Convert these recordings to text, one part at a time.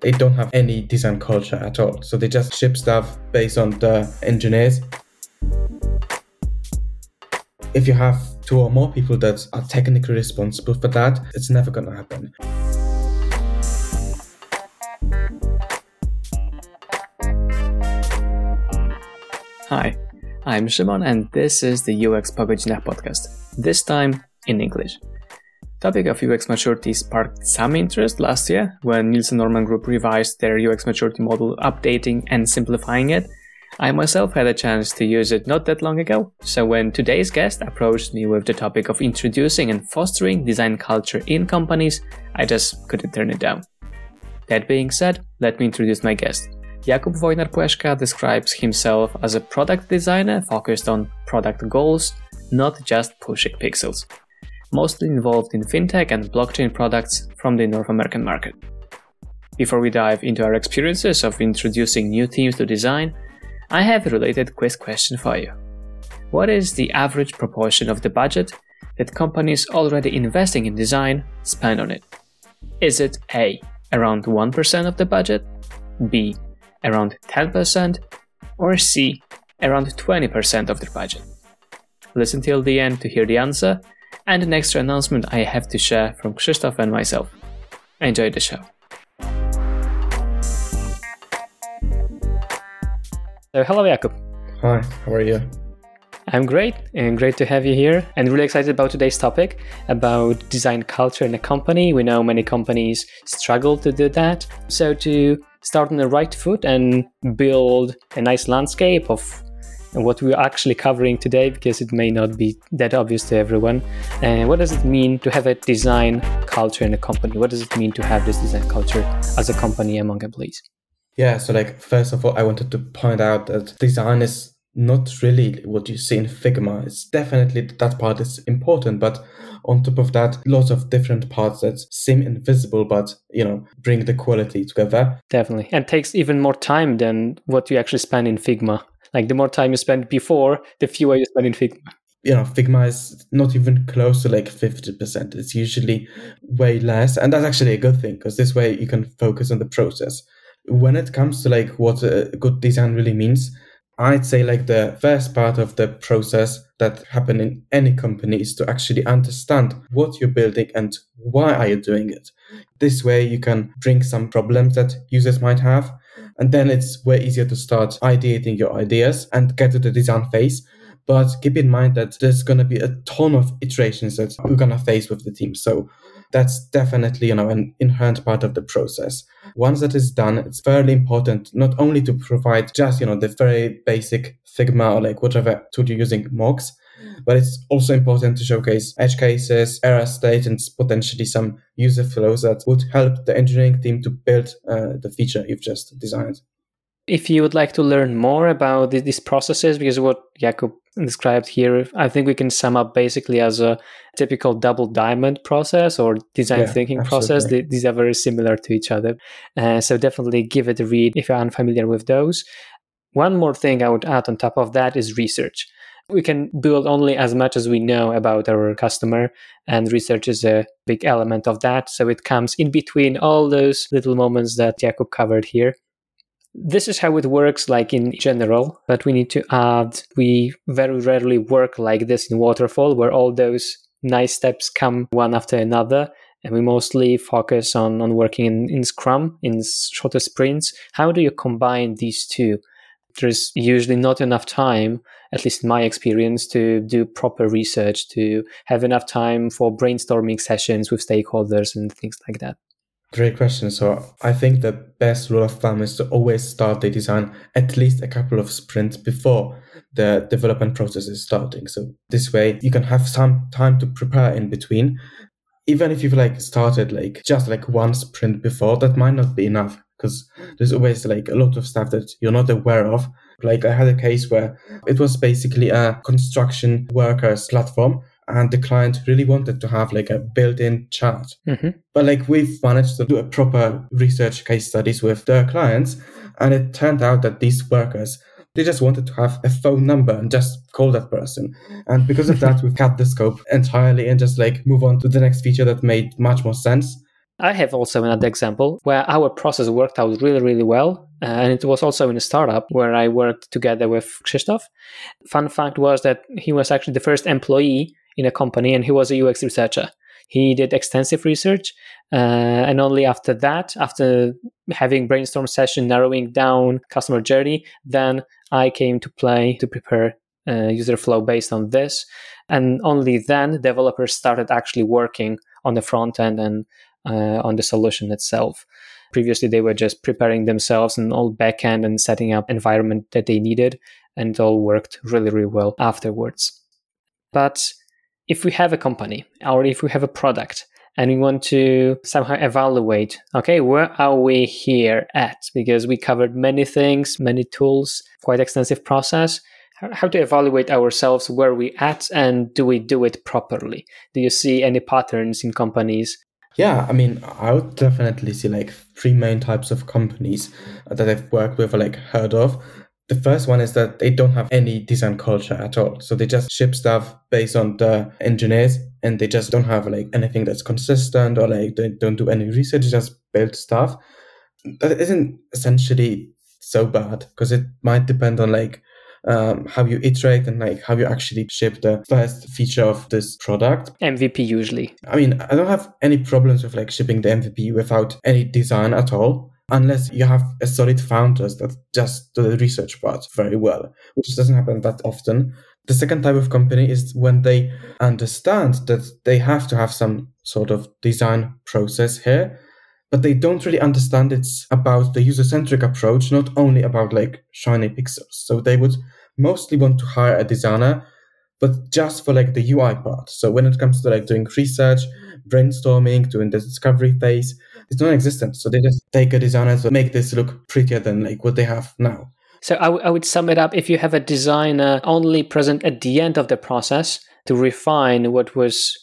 they don't have any design culture at all. So they just ship stuff based on the engineers. If you have two or more people that are technically responsible for that, it's never going to happen. Hi, I'm Shimon and this is the UX Pogodzina podcast, this time in English. Topic of UX maturity sparked some interest last year when Nielsen Norman Group revised their UX maturity model, updating and simplifying it. I myself had a chance to use it not that long ago, so when today's guest approached me with the topic of introducing and fostering design culture in companies, I just couldn't turn it down. That being said, let me introduce my guest. Jakub Wojnar-Płeszka describes himself as a product designer focused on product goals, not just pushing pixels. Mostly involved in fintech and blockchain products from the North American market. Before we dive into our experiences of introducing new teams to design, I have a related quiz question for you. What is the average proportion of the budget that companies already investing in design spend on it? Is it A, around 1% of the budget, B, around 10%, or C, around 20% of their budget? Listen till the end to hear the answer and an extra announcement I have to share from Krzysztof and myself. Enjoy the show. So, hello, Jakub. Hi, how are you? I'm great and great to have you here and really excited about today's topic about design culture in a company. We know many companies struggle to do that. So to start on the right foot and build a nice landscape of what we're actually covering today because it may not be that obvious to everyone. And what does it mean to have a design culture in a company? What does it mean to have this design culture as a company among employees? Yeah, so like first of all, I wanted to point out that design is not really what you see in Figma. It's definitely that part is important, but on top of that, lots of different parts that seem invisible, but you know, bring the quality together. Definitely, and takes even more time than what you actually spend in Figma. Like the more time you spend before, the fewer you spend in Figma. You know, Figma is not even close to like 50%. It's usually way less. And that's actually a good thing because this way you can focus on the process. When it comes to like what a good design really means, I'd say like the first part of the process that happen in any company is to actually understand what you're building and why are you doing it. This way you can bring some problems that users might have. And then it's way easier to start ideating your ideas and get to the design phase. But keep in mind that there's going to be a ton of iterations that we're going to face with the team. So that's definitely you know an inherent part of the process once that is done it's fairly important not only to provide just you know the very basic figma or like whatever tool you're using mocks but it's also important to showcase edge cases, error state, and potentially some user flows that would help the engineering team to build uh, the feature you've just designed. If you would like to learn more about these processes, because what Jakub described here, I think we can sum up basically as a typical double diamond process or design yeah, thinking absolutely. process. These are very similar to each other. Uh, so definitely give it a read if you're unfamiliar with those. One more thing I would add on top of that is research. We can build only as much as we know about our customer, and research is a big element of that. So it comes in between all those little moments that Jakub covered here. This is how it works, like in general, but we need to add we very rarely work like this in Waterfall, where all those nice steps come one after another. And we mostly focus on, on working in, in Scrum, in shorter sprints. How do you combine these two? There's usually not enough time, at least in my experience, to do proper research, to have enough time for brainstorming sessions with stakeholders and things like that. Great question. So I think the best rule of thumb is to always start the design at least a couple of sprints before the development process is starting. So this way you can have some time to prepare in between. Even if you've like started like just like one sprint before, that might not be enough because there's always like a lot of stuff that you're not aware of. Like I had a case where it was basically a construction workers platform and the client really wanted to have like a built-in chat mm-hmm. but like we've managed to do a proper research case studies with their clients and it turned out that these workers they just wanted to have a phone number and just call that person and because of that we've cut the scope entirely and just like move on to the next feature that made much more sense I have also another example where our process worked out really, really well. Uh, and it was also in a startup where I worked together with Krzysztof. Fun fact was that he was actually the first employee in a company and he was a UX researcher. He did extensive research. Uh, and only after that, after having brainstorm session, narrowing down customer journey, then I came to play to prepare uh, user flow based on this. And only then developers started actually working on the front end and uh, on the solution itself. Previously, they were just preparing themselves and all backend and setting up environment that they needed, and it all worked really, really well afterwards. But if we have a company or if we have a product and we want to somehow evaluate, okay, where are we here at? Because we covered many things, many tools, quite extensive process. How to evaluate ourselves, where we at, and do we do it properly? Do you see any patterns in companies yeah, I mean, I would definitely see like three main types of companies uh, that I've worked with or like heard of. The first one is that they don't have any design culture at all. So they just ship stuff based on the engineers and they just don't have like anything that's consistent or like they don't do any research, just build stuff. That isn't essentially so bad because it might depend on like um, how you iterate and like how you actually ship the first feature of this product. MVP usually. I mean, I don't have any problems with like shipping the MVP without any design at all. Unless you have a solid founders that just do the research part very well, which doesn't happen that often. The second type of company is when they understand that they have to have some sort of design process here, but they don't really understand it's about the user centric approach, not only about like shiny pixels. So they would mostly want to hire a designer, but just for like the UI part. So when it comes to like doing research, brainstorming, doing the discovery phase, it's non-existent. So they just take a designer to make this look prettier than like what they have now. So I, w- I would sum it up if you have a designer only present at the end of the process to refine what was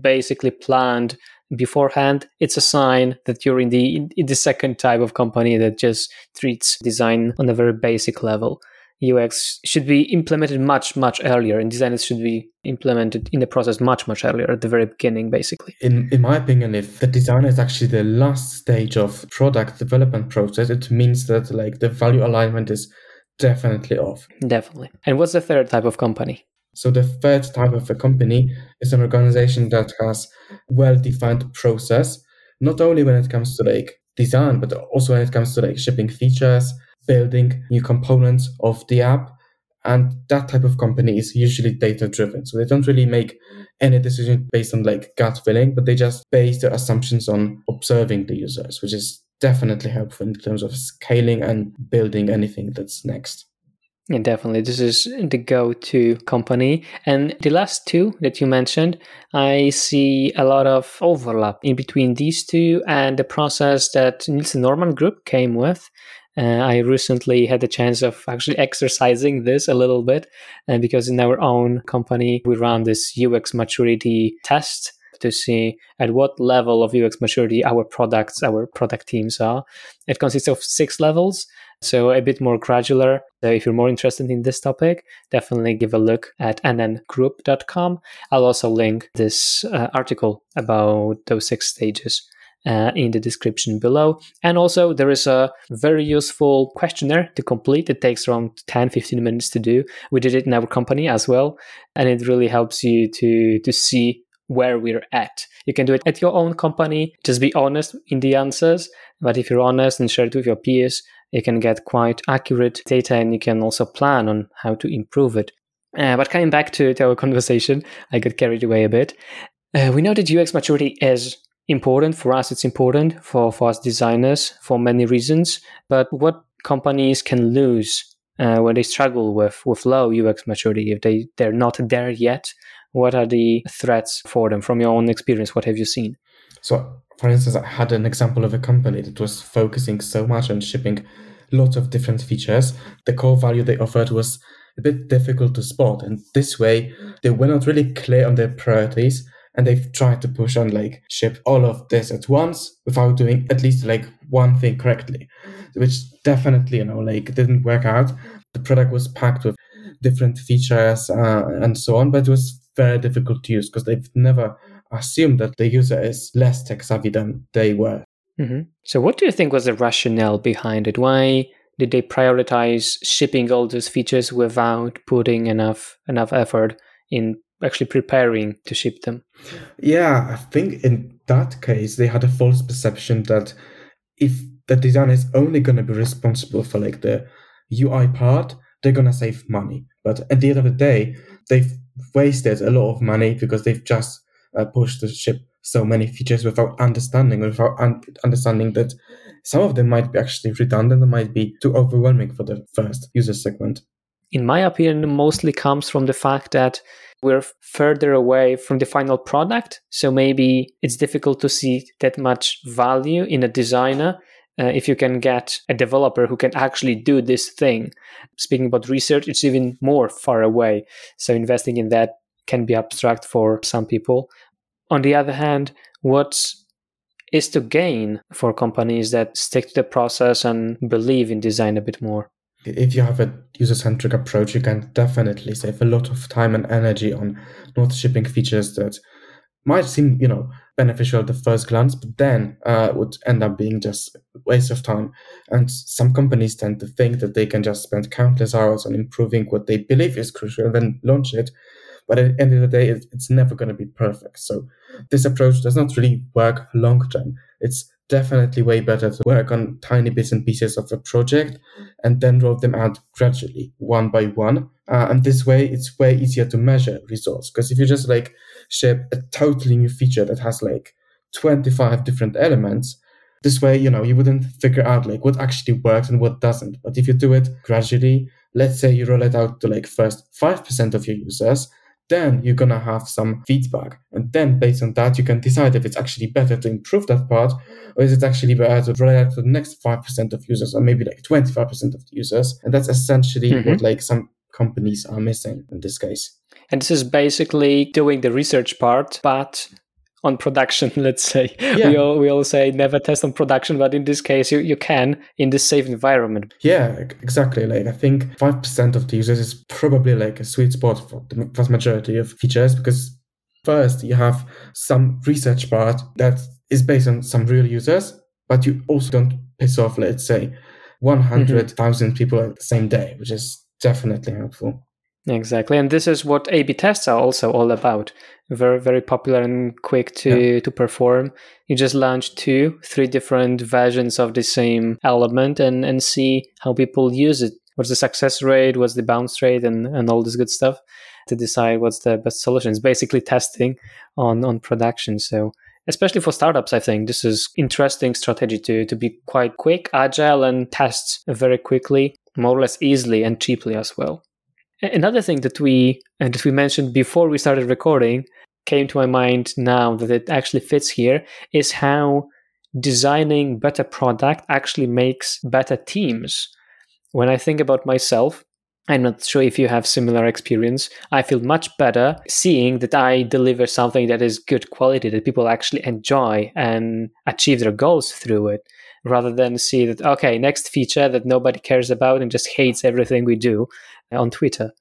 basically planned beforehand, it's a sign that you're in the in the second type of company that just treats design on a very basic level. UX should be implemented much, much earlier, and designers should be implemented in the process much, much earlier at the very beginning, basically. In in my opinion, if the designer is actually the last stage of product development process, it means that like the value alignment is definitely off. Definitely. And what's the third type of company? So the third type of a company is an organization that has well-defined process, not only when it comes to like design, but also when it comes to like shipping features, building new components of the app. And that type of company is usually data driven. So they don't really make any decision based on like gut feeling, but they just base their assumptions on observing the users, which is definitely helpful in terms of scaling and building anything that's next. Yeah, definitely. This is the go to company. And the last two that you mentioned, I see a lot of overlap in between these two and the process that Nielsen Norman Group came with. Uh, I recently had the chance of actually exercising this a little bit, and uh, because in our own company we run this UX maturity test to see at what level of UX maturity our products, our product teams are. It consists of six levels, so a bit more gradular. So if you're more interested in this topic, definitely give a look at nngroup.com. I'll also link this uh, article about those six stages. Uh, in the description below. And also, there is a very useful questionnaire to complete. It takes around 10 15 minutes to do. We did it in our company as well. And it really helps you to, to see where we're at. You can do it at your own company. Just be honest in the answers. But if you're honest and share it with your peers, you can get quite accurate data and you can also plan on how to improve it. Uh, but coming back to, to, our conversation, I got carried away a bit. Uh, we know that UX maturity is important for us. It's important for, for us designers for many reasons. But what companies can lose uh, when they struggle with, with low UX maturity if they, they're not there yet? What are the threats for them from your own experience? What have you seen? So, for instance, I had an example of a company that was focusing so much on shipping lots of different features. The core value they offered was a bit difficult to spot. And this way, they were not really clear on their priorities. And they've tried to push on like ship all of this at once without doing at least like one thing correctly, which definitely, you know, like didn't work out. The product was packed with different features uh, and so on, but it was very difficult to use because they've never assumed that the user is less tech savvy than they were. Mm-hmm. So, what do you think was the rationale behind it? Why did they prioritize shipping all those features without putting enough enough effort in actually preparing to ship them? Yeah, I think in that case they had a false perception that if the designer is only going to be responsible for like the UI part, they're going to save money. But at the end of the day, they've wasted a lot of money because they've just uh, pushed the ship so many features without understanding, without un- understanding that some of them might be actually redundant might be too overwhelming for the first user segment. In my opinion, mostly comes from the fact that we're further away from the final product. So maybe it's difficult to see that much value in a designer uh, if you can get a developer who can actually do this thing. Speaking about research, it's even more far away. So investing in that can be abstract for some people. On the other hand, what is to gain for companies that stick to the process and believe in design a bit more? If you have a user centric approach, you can definitely save a lot of time and energy on not shipping features that might seem, you know, beneficial at the first glance, but then uh, would end up being just waste of time. And some companies tend to think that they can just spend countless hours on improving what they believe is crucial and then launch it. But at the end of the day, it's never going to be perfect. So this approach does not really work long term. It's definitely way better to work on tiny bits and pieces of a project and then roll them out gradually, one by one. Uh, and this way, it's way easier to measure results. Because if you just like ship a totally new feature that has like 25 different elements, this way, you know, you wouldn't figure out like what actually works and what doesn't. But if you do it gradually, let's say you roll it out to like first 5% of your users, then you're going to have some feedback. And then based on that, you can decide if it's actually better to improve that part or is it actually better to out to the next 5% of users or maybe like 25% of the users. And that's essentially mm-hmm. what like some companies are missing in this case. And this is basically doing the research part, but on production, let's say. Yeah. We all we all say never test on production, but in this case you, you can in this safe environment. Yeah, exactly. Like I think five percent of the users is probably like a sweet spot for the vast majority of features because first you have some research part that is based on some real users, but you also don't piss off, let's say, one hundred thousand mm mm-hmm. people at the same day, which is definitely helpful. Exactly, and this is what A/B tests are also all about. Very, very popular and quick to yeah. to perform. You just launch two, three different versions of the same element and and see how people use it. What's the success rate? What's the bounce rate? And and all this good stuff to decide what's the best solution. It's basically testing on on production. So especially for startups, I think this is interesting strategy to to be quite quick, agile, and test very quickly, more or less easily and cheaply as well. Another thing that we and that we mentioned before we started recording came to my mind now that it actually fits here is how designing better product actually makes better teams. When I think about myself, I'm not sure if you have similar experience. I feel much better seeing that I deliver something that is good quality that people actually enjoy and achieve their goals through it rather than see that okay, next feature that nobody cares about and just hates everything we do on Twitter.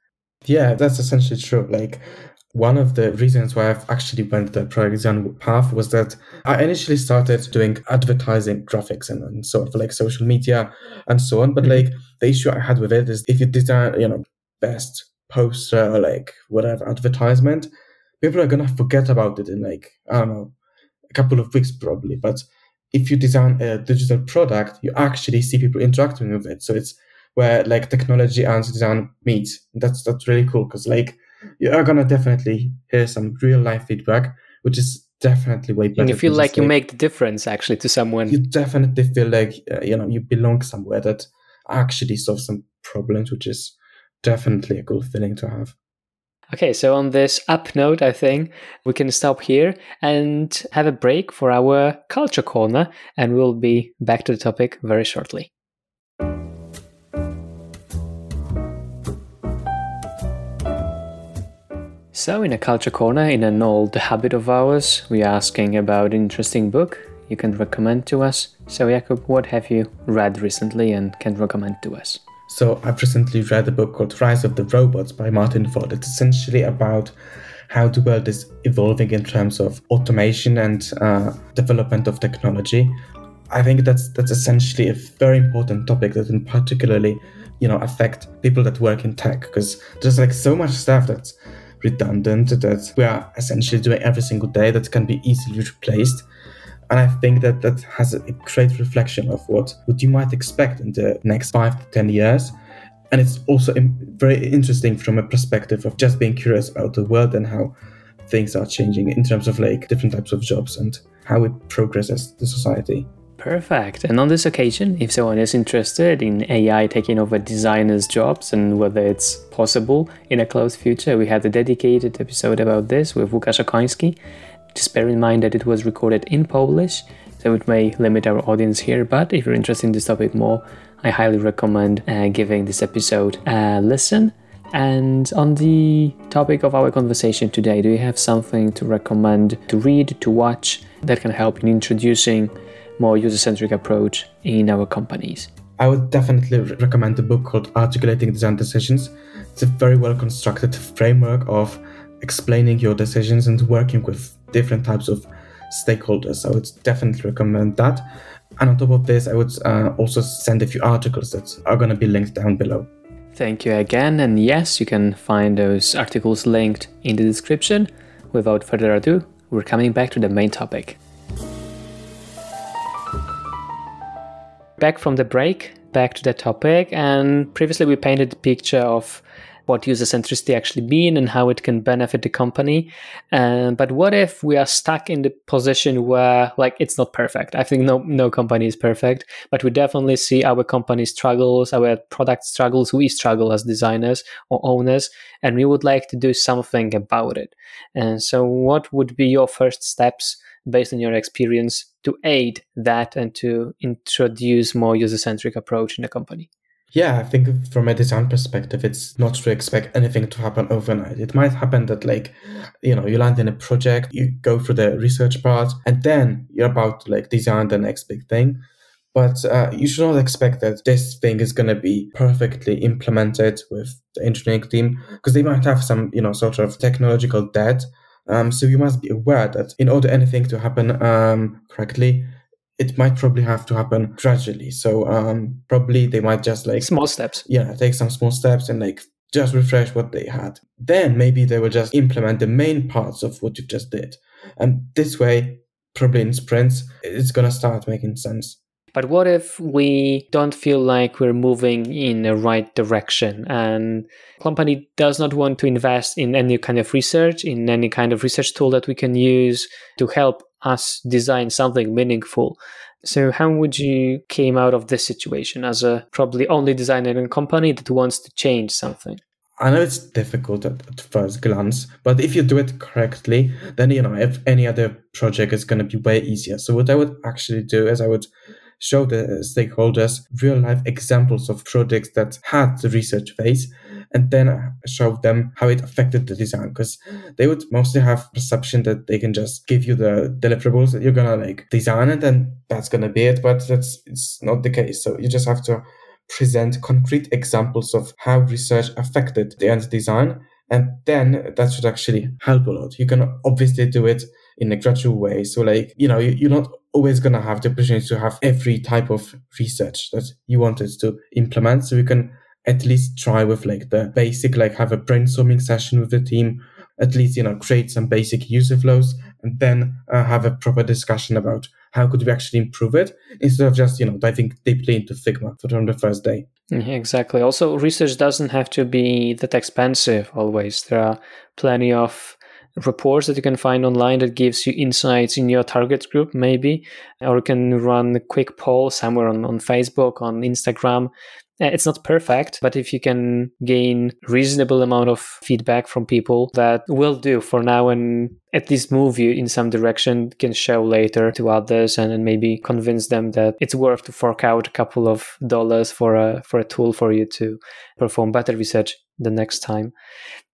Yeah, that's essentially true. Like one of the reasons why I've actually went the product design path was that I initially started doing advertising graphics and, and sort of like social media and so on. But mm-hmm. like the issue I had with it is if you design, you know, best poster or like whatever advertisement, people are gonna forget about it in like, I don't know, a couple of weeks probably. But if you design a digital product, you actually see people interacting with it. So it's where like technology and design meet. That's that's really cool because like you are gonna definitely hear some real life feedback, which is definitely way better. And you feel like you make the difference actually to someone. You definitely feel like uh, you know you belong somewhere that actually solves some problems, which is definitely a cool feeling to have. Okay, so on this up note, I think we can stop here and have a break for our culture corner, and we'll be back to the topic very shortly. So, in a culture corner, in an old habit of ours, we are asking about an interesting book you can recommend to us. So, Jakub, what have you read recently and can recommend to us? So, I've recently read a book called Rise of the Robots by Martin Ford. It's essentially about how the world is evolving in terms of automation and uh, development of technology. I think that's that's essentially a very important topic that, in particularly, you know, affect people that work in tech because there's like so much stuff that's redundant that we are essentially doing every single day that can be easily replaced. And I think that that has a great reflection of what, what you might expect in the next five to 10 years. And it's also very interesting from a perspective of just being curious about the world and how things are changing in terms of like different types of jobs and how it progresses the society. Perfect. And on this occasion, if someone is interested in AI taking over designers' jobs and whether it's possible in a close future, we had a dedicated episode about this with Łukasz Okoński. Just bear in mind that it was recorded in Polish, so it may limit our audience here. But if you're interested in this topic more, I highly recommend uh, giving this episode a listen. And on the topic of our conversation today, do you have something to recommend to read, to watch that can help in introducing more user centric approach in our companies. I would definitely recommend the book called Articulating Design Decisions. It's a very well constructed framework of explaining your decisions and working with different types of stakeholders. I would definitely recommend that. And on top of this, I would uh, also send a few articles that are going to be linked down below. Thank you again. And yes, you can find those articles linked in the description. Without further ado, we're coming back to the main topic. Back from the break, back to the topic, and previously we painted the picture of what user centricity actually mean and how it can benefit the company. Um, but what if we are stuck in the position where like it's not perfect? I think no no company is perfect, but we definitely see our company struggles, our product struggles, we struggle as designers or owners, and we would like to do something about it. And so, what would be your first steps? based on your experience to aid that and to introduce more user-centric approach in the company yeah, I think from a design perspective, it's not to expect anything to happen overnight. It might happen that, like, you know, you land in a project, you go through the research part, and then you're about to like design the next big thing. But uh, you should not expect that this thing is going to be perfectly implemented with the engineering team because they might have some, you know, sort of technological debt um, so you must be aware that in order anything to happen um, correctly, it might probably have to happen gradually. So um, probably they might just like small steps. Yeah, take some small steps and like just refresh what they had. Then maybe they will just implement the main parts of what you just did. And this way, probably in sprints, it's gonna start making sense. But what if we don't feel like we're moving in the right direction and company does not want to invest in any kind of research, in any kind of research tool that we can use to help us design something meaningful? So how would you came out of this situation as a probably only designer in a company that wants to change something? I know it's difficult at, at, first glance, but if you do it correctly, then you know if any other project is going to be way easier. So what I would actually do is I would show the stakeholders real life examples of projects that had the research phase and then show them how it affected the design because they would mostly have perception that they can just give you the deliverables that you're gonna like design it and that's gonna be it but that's it's not the case. So you just have to present concrete examples of how research affected the end design and then that should actually help a lot. You can obviously do it in a gradual way. So like you know you're not always going to have the opportunity to have every type of research that you wanted to implement. So you can at least try with like the basic, like have a brainstorming session with the team, at least, you know, create some basic user flows and then uh, have a proper discussion about how could we actually improve it instead of just, you know, diving deeply into Figma from the first day. Exactly. Also, research doesn't have to be that expensive always. There are plenty of reports that you can find online that gives you insights in your target group maybe or you can run a quick poll somewhere on, on facebook on instagram it's not perfect but if you can gain reasonable amount of feedback from people that will do for now and at least move you in some direction can show later to others and, and maybe convince them that it's worth to fork out a couple of dollars for a for a tool for you to perform better research the next time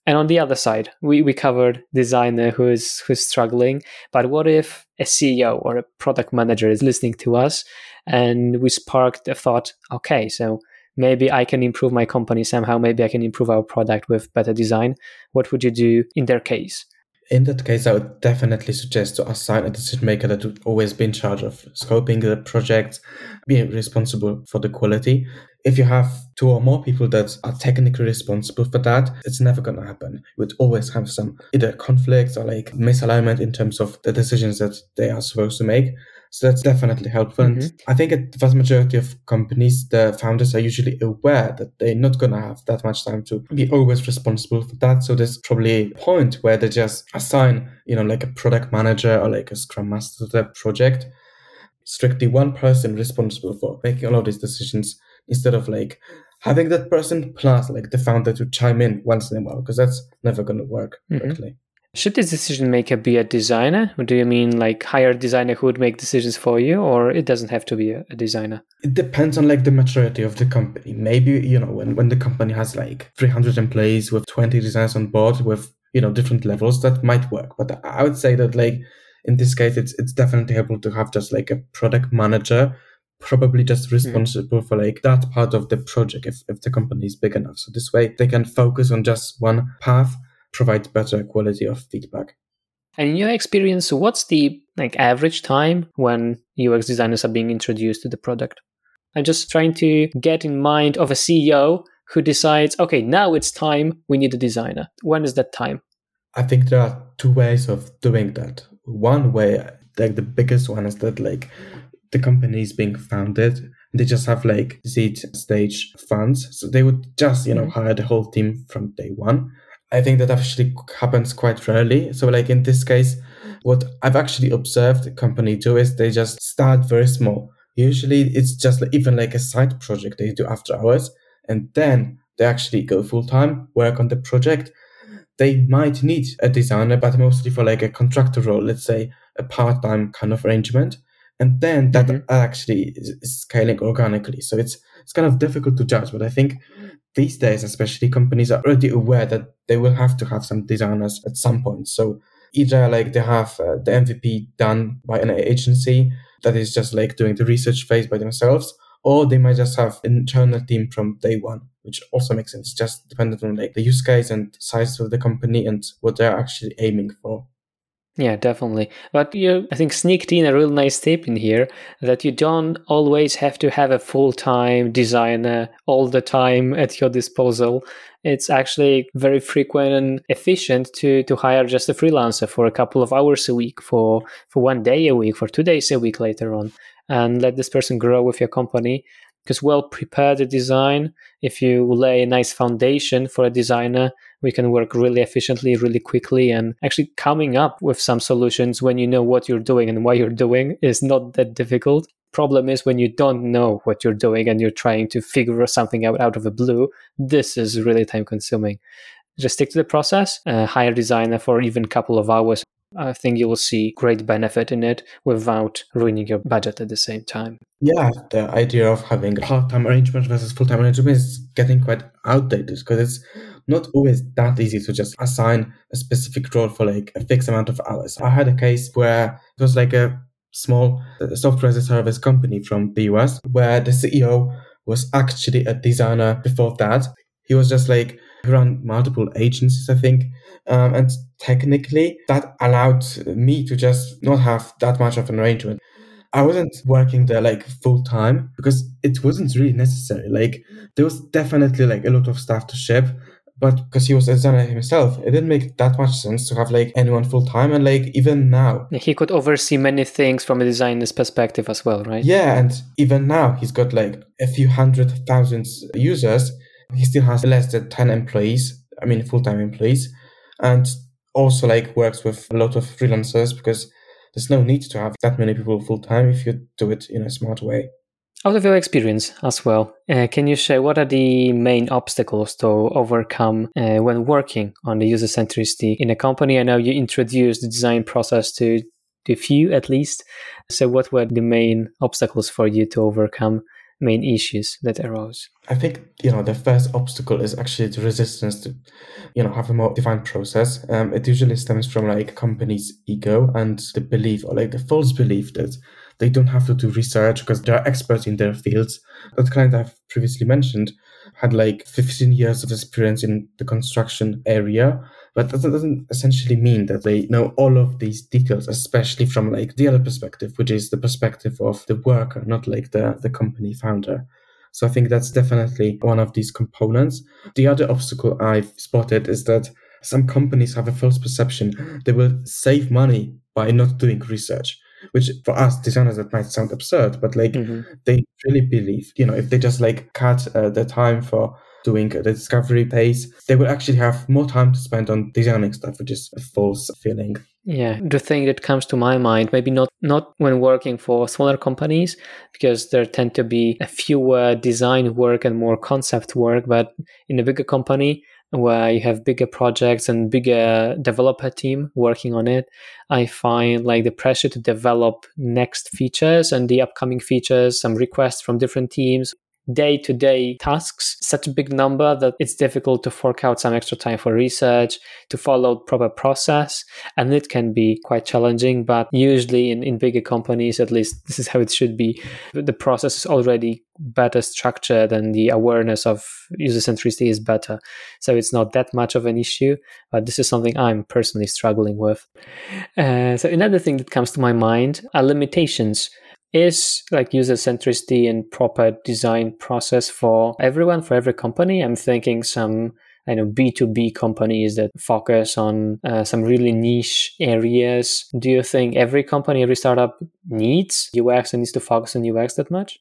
and on the other side, we, we covered designer who's who's struggling. But what if a CEO or a product manager is listening to us and we sparked a thought, okay, so maybe I can improve my company somehow, maybe I can improve our product with better design. What would you do in their case? In that case, I would definitely suggest to assign a decision maker that would always be in charge of scoping the project, being responsible for the quality. If you have two or more people that are technically responsible for that, it's never going to happen. You would always have some either conflicts or like misalignment in terms of the decisions that they are supposed to make. So that's definitely helpful. Mm-hmm. And I think at the vast majority of companies, the founders are usually aware that they're not going to have that much time to be always responsible for that. So there's probably a point where they just assign, you know, like a product manager or like a scrum master to the project, strictly one person responsible for making all of these decisions instead of like having that person plus like the founder to chime in once in a while because that's never going to work mm-hmm. correctly. Should this decision maker be a designer? Or do you mean like hire a designer who would make decisions for you, or it doesn't have to be a, designer? It depends on like the maturity of the company. Maybe, you know, when, when the company has like 300 employees with 20 designers on board with, you know, different levels, that might work. But I would say that like in this case, it's it's definitely able to have just like a product manager probably just hmm. responsible mm. for like that part of the project if, if the company is big enough so this way they can focus on just one path provide better quality of feedback. And in your experience, what's the like average time when UX designers are being introduced to the product? I'm just trying to get in mind of a CEO who decides, okay, now it's time, we need a designer. When is that time? I think there are two ways of doing that. One way, like the biggest one, is that like the company is being founded. They just have like seed stage funds. So they would just, you know, mm-hmm. hire the whole team from day one. I think that actually happens quite rarely. So, like in this case, what I've actually observed company do is they just start very small. Usually, it's just even like a side project they do after hours, and then they actually go full time, work on the project. They might need a designer, but mostly for like a contractor role, let's say a part time kind of arrangement. And then that mm-hmm. actually is scaling organically. So it's it's kind of difficult to judge, but I think these days, especially companies are already aware that they will have to have some designers at some point. So either like they have uh, the MVP done by an agency that is just like doing the research phase by themselves, or they might just have an internal team from day one, which also makes sense, just dependent on like the use case and size of the company and what they're actually aiming for. Yeah, definitely. But you, I think, sneaked in a real nice tip in here that you don't always have to have a full time designer all the time at your disposal. It's actually very frequent and efficient to, to hire just a freelancer for a couple of hours a week, for, for one day a week, for two days a week later on, and let this person grow with your company because well prepared design if you lay a nice foundation for a designer we can work really efficiently really quickly and actually coming up with some solutions when you know what you're doing and why you're doing is not that difficult. Problem is when you don't know what you're doing and you're trying to figure something out out of the blue this is really time consuming. Just stick to the process uh, hire a designer for even a couple of hours. I think you will see great benefit in it without ruining your budget at the same time. Yeah, the idea of having a part-time arrangement versus full-time arrangement is getting quite outdated because it's not always that easy to just assign a specific role for like a fixed amount of hours. I had a case where it was like a small uh, software as a service company from the US where the CEO was actually a designer before that. He was just like run multiple agencies, I think. Um, and technically, that allowed me to just not have that much of an arrangement. I wasn't working there like full time because it wasn't really necessary. Like there was definitely like a lot of stuff to ship, but because he was a designer himself, it didn't make that much sense to have like anyone full time. And like even now, he could oversee many things from a designer's perspective as well, right? Yeah, and even now he's got like a few hundred thousand users he still has less than 10 employees, I mean, full time employees, and also like works with a lot of freelancers because there's no need to have that many people full time if you do it in a smart way. Out of your experience as well, uh, can you share what are the main obstacles to overcome uh, when working on the user centricity in a company? I know you introduced the design process to, a few at least. So, what were the main obstacles for you to overcome main issues that arose? I think you know the first obstacle is actually the resistance to, you know, have a more defined process. Um, it usually stems from like companies' ego and the belief or like the false belief that they don't have to do research because they're experts in their fields. That client I've previously mentioned had like 15 years of experience in the construction area but that doesn't essentially mean that they know all of these details, especially from like the other perspective, which is the perspective of the worker, not like the, the company founder. So I think that's definitely one of these components. The other obstacle I've spotted is that some companies have a false perception they will save money by not doing research which for us designers that might sound absurd but like mm-hmm. they really believe you know if they just like cut uh, the time for doing the discovery phase, they will actually have more time to spend on designing stuff, which is a false feeling. Yeah, the thing that comes to my mind, maybe not not when working for smaller companies, because there tend to be a fewer design work and more concept work, but in a bigger company where you have bigger projects and bigger developer team working on it, I find like the pressure to develop next features and the upcoming features, some requests from different teams day to day tasks such a big number that it's difficult to fork out some extra time for research, to follow proper process. And it can be quite challenging, but usually in, in bigger companies, at least this is how it should be. The process is already better structured and the awareness of user centricity is better. So it's not that much of an issue, but this is something I'm personally struggling with. Uh, so another thing that comes to my mind are limitations is like user centricity and proper design process for everyone, for every company. I'm thinking some I know B2B companies that focus on uh, some really niche areas. Do you think every company, every startup needs UX and needs to focus on UX that much?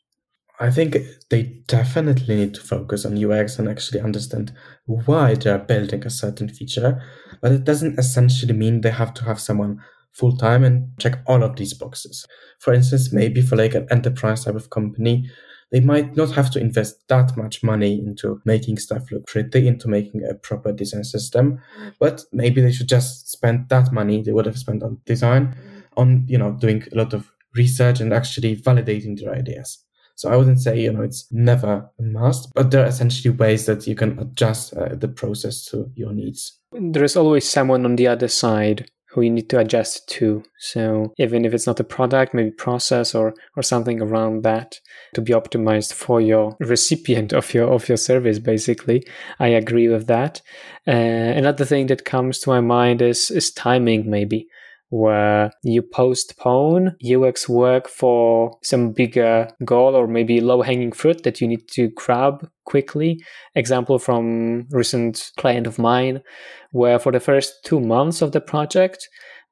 I think they definitely need to focus on UX and actually understand why they're building a certain feature. But it doesn't essentially mean they have to have someone full time and check all of these boxes. For instance, maybe for like an enterprise type of company, they might not have to invest that much money into making stuff look pretty, into making a proper design system, but maybe they should just spend that money they would have spent on design on, you know, doing a lot of research and actually validating their ideas. So I wouldn't say, you know, it's never a must, but there are essentially ways that you can adjust uh, the process to your needs. There is always someone on the other side who you need to adjust to. So even if it's not a product, maybe process or or something around that to be optimized for your recipient of your of your service. Basically, I agree with that. Uh, another thing that comes to my mind is is timing, maybe where you postpone UX work for some bigger goal or maybe low hanging fruit that you need to grab quickly. Example from recent client of mine, where for the first two months of the project,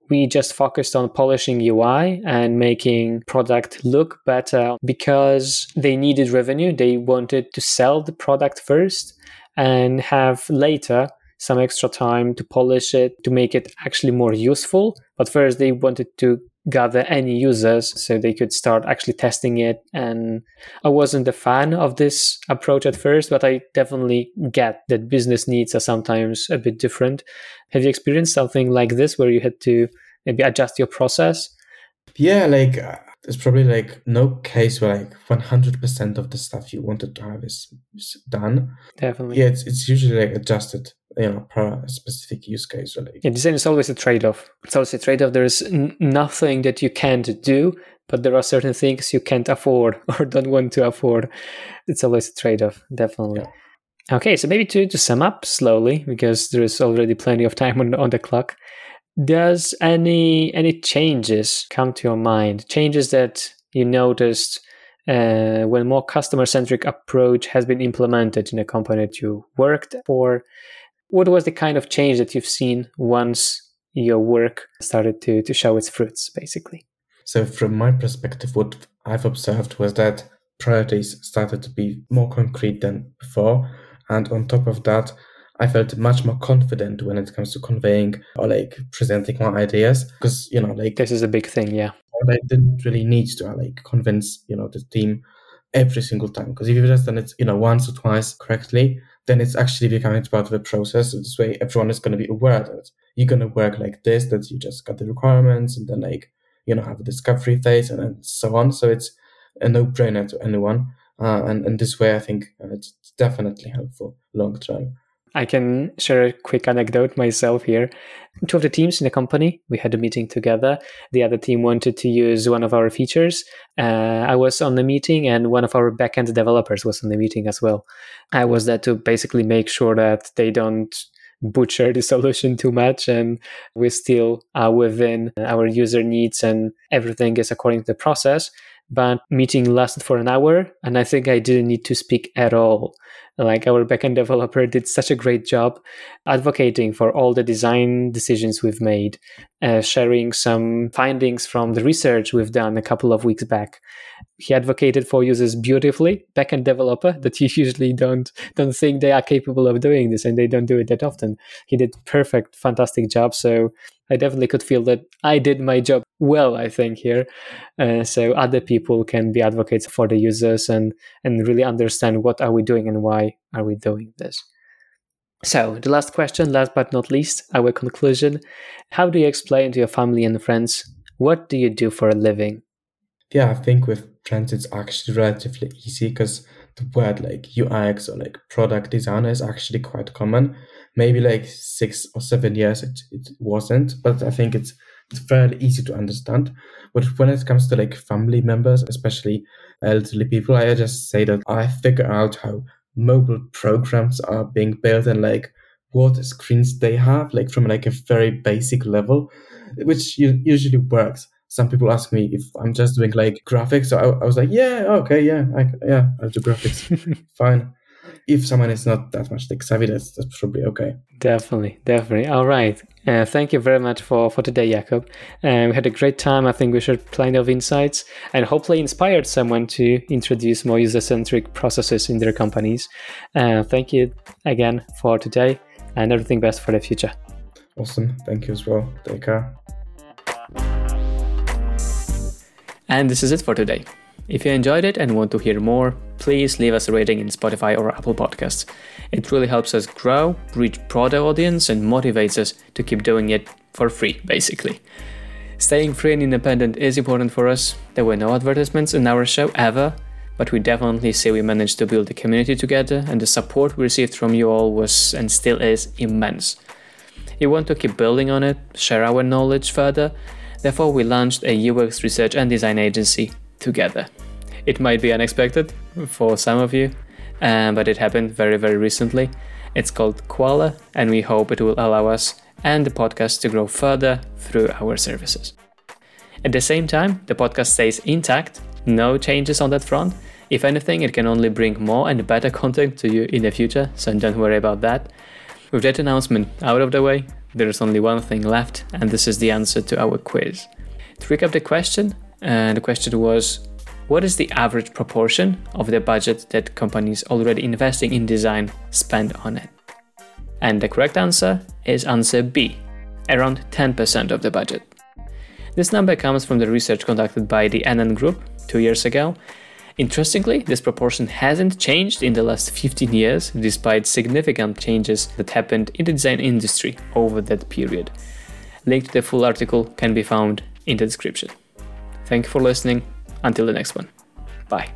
we just focused on polishing UI and making product look better because they needed revenue. They wanted to sell the product first and have later some extra time to polish it to make it actually more useful. But first, they wanted to gather any users so they could start actually testing it. And I wasn't a fan of this approach at first, but I definitely get that business needs are sometimes a bit different. Have you experienced something like this where you had to maybe adjust your process? Yeah, like uh, there's probably like no case where like 100% of the stuff you wanted to have is, is done. Definitely. Yeah, it's, it's usually like adjusted you know per specific use case really. Yeah design is always a trade-off. It's always a trade-off. There's n- nothing that you can't do but there are certain things you can't afford or don't want to afford. It's always a trade-off definitely. Yeah. okay so maybe to, to sum up slowly because there is already plenty of time on, on the clock does any any changes come to your mind? Changes that you noticed uh, when more customer centric approach has been implemented in a company that you worked for what was the kind of change that you've seen once your work started to, to show its fruits, basically? So, from my perspective, what I've observed was that priorities started to be more concrete than before. And on top of that, I felt much more confident when it comes to conveying or like presenting my ideas because, you know, like this is a big thing, yeah. I didn't really need to uh, like convince, you know, the team every single time because if you've just done it, you know, once or twice correctly, then it's actually becoming part of the process. This way, everyone is going to be aware that you're going to work like this, that you just got the requirements and then like, you know, have a discovery phase and so on. So it's a no brainer to anyone. Uh, and, and this way, I think uh, it's definitely helpful long term. I can share a quick anecdote myself here. Two of the teams in the company, we had a meeting together. The other team wanted to use one of our features. Uh, I was on the meeting, and one of our backend developers was on the meeting as well. I was there to basically make sure that they don't butcher the solution too much and we still are within our user needs and everything is according to the process but meeting lasted for an hour and i think i didn't need to speak at all like our backend developer did such a great job advocating for all the design decisions we've made uh, sharing some findings from the research we've done a couple of weeks back. He advocated for users beautifully. Backend developer that you usually don't don't think they are capable of doing this and they don't do it that often. He did perfect fantastic job. So i definitely could feel that i did my job well i think here. Uh, so other people can be advocates for the users and and really understand what are we doing and why are we doing this. So the last question last but not least our conclusion. How do you explain to your family and friends what do you do for a living? Yeah i think with friends it's actually relatively easy because the word like ux or like product designer is actually quite common maybe like six or seven years it, it wasn't but i think it's it's fairly easy to understand. But when it comes to like family members, especially elderly people, I just say that I figure out how mobile programs are being built and like what screens they have, like from like a very basic level, which usually works. Some people ask me if I'm just doing like graphics. So I, I was like, yeah, okay, yeah, I, yeah, I'll do graphics. Fine if someone is not that much tech savvy, that's, that's probably okay. Definitely, definitely. All right. Uh, thank you very much for, for today, Jakob. Uh, we had a great time. I think we shared plenty of insights and hopefully inspired someone to introduce more user centric processes in their companies. Uh, thank you again for today and everything best for the future. Awesome. Thank you as well. Take care. And this is it for today. If you enjoyed it and want to hear more, please leave us a rating in Spotify or Apple Podcasts. It really helps us grow, reach broader audience, and motivates us to keep doing it for free, basically. Staying free and independent is important for us. There were no advertisements in our show ever, but we definitely see we managed to build a community together, and the support we received from you all was and still is immense. We want to keep building on it, share our knowledge further. Therefore, we launched a UX research and design agency together. It might be unexpected for some of you, um, but it happened very, very recently. It's called Koala, and we hope it will allow us and the podcast to grow further through our services. At the same time, the podcast stays intact, no changes on that front. If anything, it can only bring more and better content to you in the future, so don't worry about that. With that announcement out of the way, there is only one thing left, and this is the answer to our quiz. To recap the question, and the question was what is the average proportion of the budget that companies already investing in design spend on it? And the correct answer is answer B, around 10% of the budget. This number comes from the research conducted by the NN Group two years ago. Interestingly, this proportion hasn't changed in the last 15 years, despite significant changes that happened in the design industry over that period. Link to the full article can be found in the description. Thank you for listening. Until the next one. Bye.